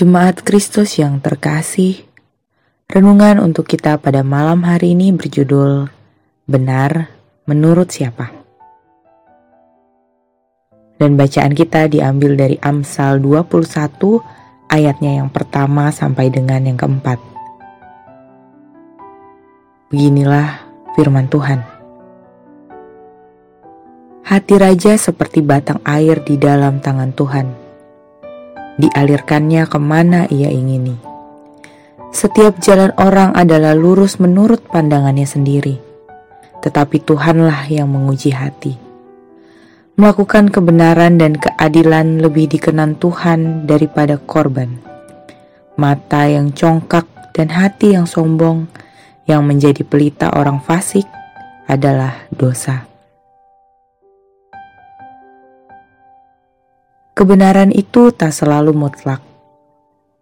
Jemaat Kristus yang terkasih, renungan untuk kita pada malam hari ini berjudul Benar Menurut Siapa? Dan bacaan kita diambil dari Amsal 21 ayatnya yang pertama sampai dengan yang keempat. Beginilah firman Tuhan. Hati raja seperti batang air di dalam tangan Tuhan dialirkannya ke mana ia ingini. Setiap jalan orang adalah lurus menurut pandangannya sendiri, tetapi Tuhanlah yang menguji hati. Melakukan kebenaran dan keadilan lebih dikenan Tuhan daripada korban. Mata yang congkak dan hati yang sombong yang menjadi pelita orang fasik adalah dosa. Kebenaran itu tak selalu mutlak,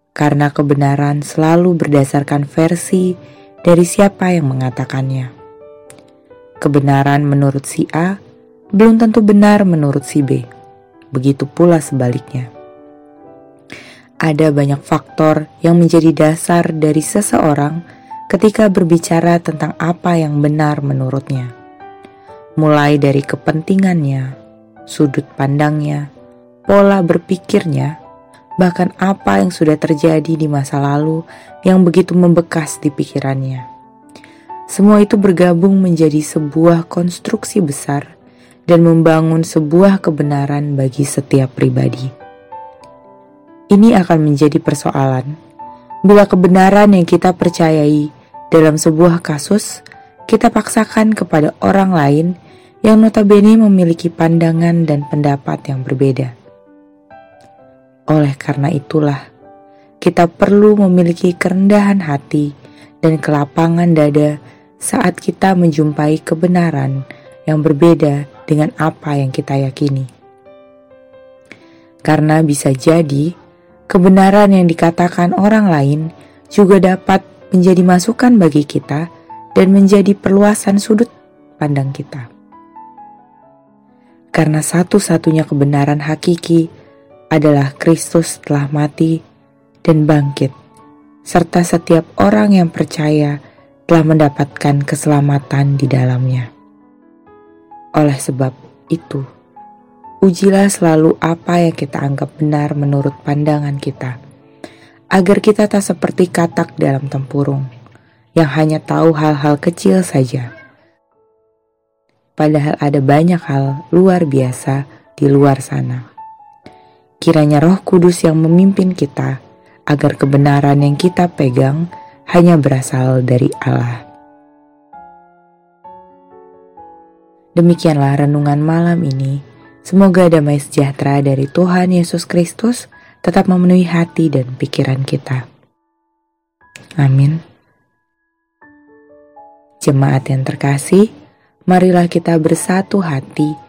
karena kebenaran selalu berdasarkan versi dari siapa yang mengatakannya. Kebenaran menurut si A belum tentu benar menurut si B, begitu pula sebaliknya. Ada banyak faktor yang menjadi dasar dari seseorang ketika berbicara tentang apa yang benar menurutnya, mulai dari kepentingannya, sudut pandangnya pola berpikirnya, bahkan apa yang sudah terjadi di masa lalu yang begitu membekas di pikirannya. Semua itu bergabung menjadi sebuah konstruksi besar dan membangun sebuah kebenaran bagi setiap pribadi. Ini akan menjadi persoalan bila kebenaran yang kita percayai dalam sebuah kasus kita paksakan kepada orang lain yang notabene memiliki pandangan dan pendapat yang berbeda. Oleh karena itulah, kita perlu memiliki kerendahan hati dan kelapangan dada saat kita menjumpai kebenaran yang berbeda dengan apa yang kita yakini. Karena bisa jadi, kebenaran yang dikatakan orang lain juga dapat menjadi masukan bagi kita dan menjadi perluasan sudut pandang kita. Karena satu-satunya kebenaran hakiki adalah Kristus telah mati dan bangkit, serta setiap orang yang percaya telah mendapatkan keselamatan di dalamnya. Oleh sebab itu, ujilah selalu apa yang kita anggap benar menurut pandangan kita, agar kita tak seperti katak dalam tempurung yang hanya tahu hal-hal kecil saja. Padahal ada banyak hal luar biasa di luar sana. Kiranya Roh Kudus yang memimpin kita agar kebenaran yang kita pegang hanya berasal dari Allah. Demikianlah renungan malam ini. Semoga damai sejahtera dari Tuhan Yesus Kristus tetap memenuhi hati dan pikiran kita. Amin. Jemaat yang terkasih, marilah kita bersatu hati